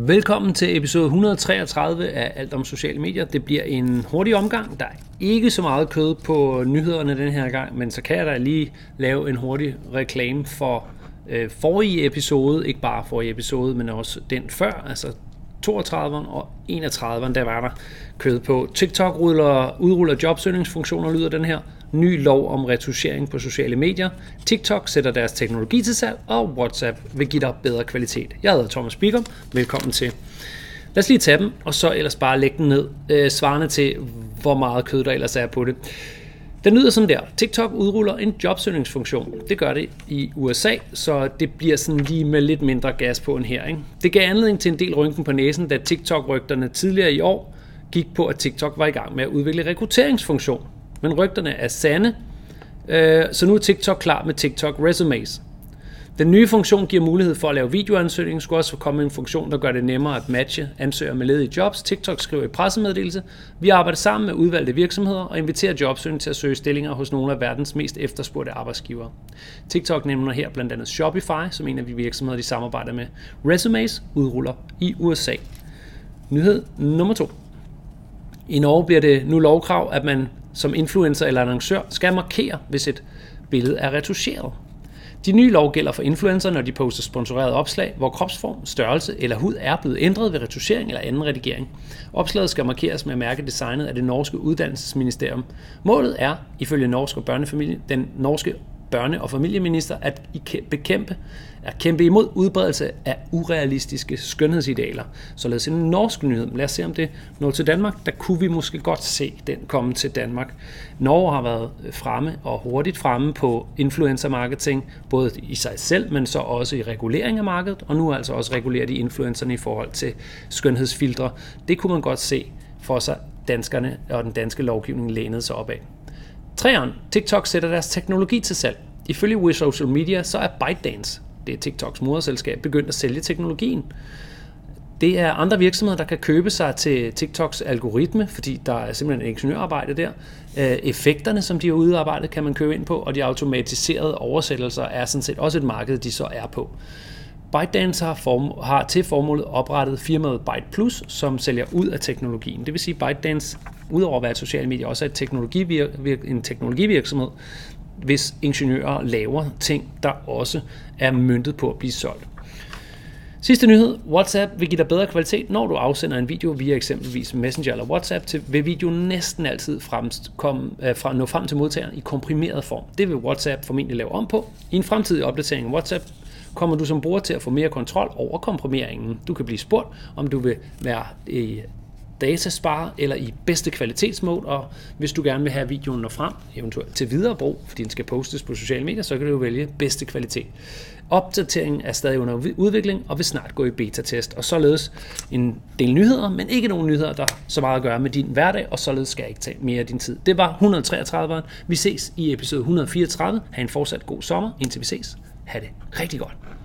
Velkommen til episode 133 af Alt om sociale medier. Det bliver en hurtig omgang. Der er ikke så meget kød på nyhederne den her gang, men så kan jeg da lige lave en hurtig reklame for øh, forrige episode. Ikke bare forrige episode, men også den før, altså 32'eren og 31'eren, der var der kød på. TikTok ruller, udruller jobsøgningsfunktioner, lyder den her. Ny lov om retuschering på sociale medier. TikTok sætter deres teknologi til salg, og WhatsApp vil give dig bedre kvalitet. Jeg hedder Thomas Bigum. Velkommen til. Lad os lige tage dem, og så ellers bare lægge den ned, øh, svarende til, hvor meget kød der ellers er på det. Den lyder sådan der. TikTok udruller en jobsøgningsfunktion. Det gør det i USA, så det bliver sådan lige med lidt mindre gas på end her. Ikke? Det gav anledning til en del rynken på næsen, da TikTok-rygterne tidligere i år gik på, at TikTok var i gang med at udvikle rekrutteringsfunktion. Men rygterne er sande, øh, så nu er TikTok klar med TikTok Resumes. Den nye funktion giver mulighed for at lave videoansøgning. skulle også komme en funktion, der gør det nemmere at matche ansøgere med ledige jobs. TikTok skriver i pressemeddelelse, vi arbejder sammen med udvalgte virksomheder og inviterer jobsøgende til at søge stillinger hos nogle af verdens mest efterspurgte arbejdsgivere. TikTok nævner her blandt andet Shopify, som en af de virksomheder, de samarbejder med. Resumes udruller i USA. Nyhed nummer to. I Norge bliver det nu lovkrav, at man som influencer eller annoncør skal markere, hvis et billede er retuscheret. De nye lov gælder for influencer, når de poster sponsorerede opslag, hvor kropsform, størrelse eller hud er blevet ændret ved retuschering eller anden redigering. Opslaget skal markeres med mærke designet af det norske uddannelsesministerium. Målet er, ifølge norsk og børnefamilie, den norske børne- og familieminister at bekæmpe, at kæmpe imod udbredelse af urealistiske skønhedsidealer. Således en norsk nyhed. Lad os se, om det når til Danmark. Der kunne vi måske godt se den komme til Danmark. Norge har været fremme og hurtigt fremme på influencer marketing, både i sig selv, men så også i regulering af markedet, og nu altså også regulerer de influencerne i forhold til skønhedsfiltre. Det kunne man godt se for sig danskerne og den danske lovgivning lænede sig op af. Treeren, TikTok sætter deres teknologi til salg. Ifølge We Social Media, så er ByteDance, det er TikToks moderselskab, begyndt at sælge teknologien. Det er andre virksomheder, der kan købe sig til TikToks algoritme, fordi der er simpelthen ingeniørarbejde der. Øh, effekterne, som de har udarbejdet, kan man købe ind på, og de automatiserede oversættelser er sådan set også et marked, de så er på. ByteDance har, form, har til formålet oprettet firmaet Byte Plus, som sælger ud af teknologien. Det vil sige, at ByteDance, udover at være et socialt medie, også er et teknologivir, en teknologivirksomhed, hvis ingeniører laver ting, der også er myntet på at blive solgt. Sidste nyhed. WhatsApp vil give dig bedre kvalitet, når du afsender en video via eksempelvis Messenger eller WhatsApp, til, vil videoen næsten altid fremst, øh, fra, nå frem til modtageren i komprimeret form. Det vil WhatsApp formentlig lave om på. I en fremtidig opdatering af WhatsApp kommer du som bruger til at få mere kontrol over komprimeringen. Du kan blive spurgt, om du vil være i dataspar eller i bedste kvalitetsmål, og hvis du gerne vil have videoen når frem, eventuelt til videre brug, fordi den skal postes på sociale medier, så kan du jo vælge bedste kvalitet. Opdateringen er stadig under udvikling og vil snart gå i beta-test, og således en del nyheder, men ikke nogen nyheder, der så meget at gøre med din hverdag, og således skal jeg ikke tage mere af din tid. Det var 133. Vi ses i episode 134. Ha' en fortsat god sommer, indtil vi ses. Ha' det rigtig godt.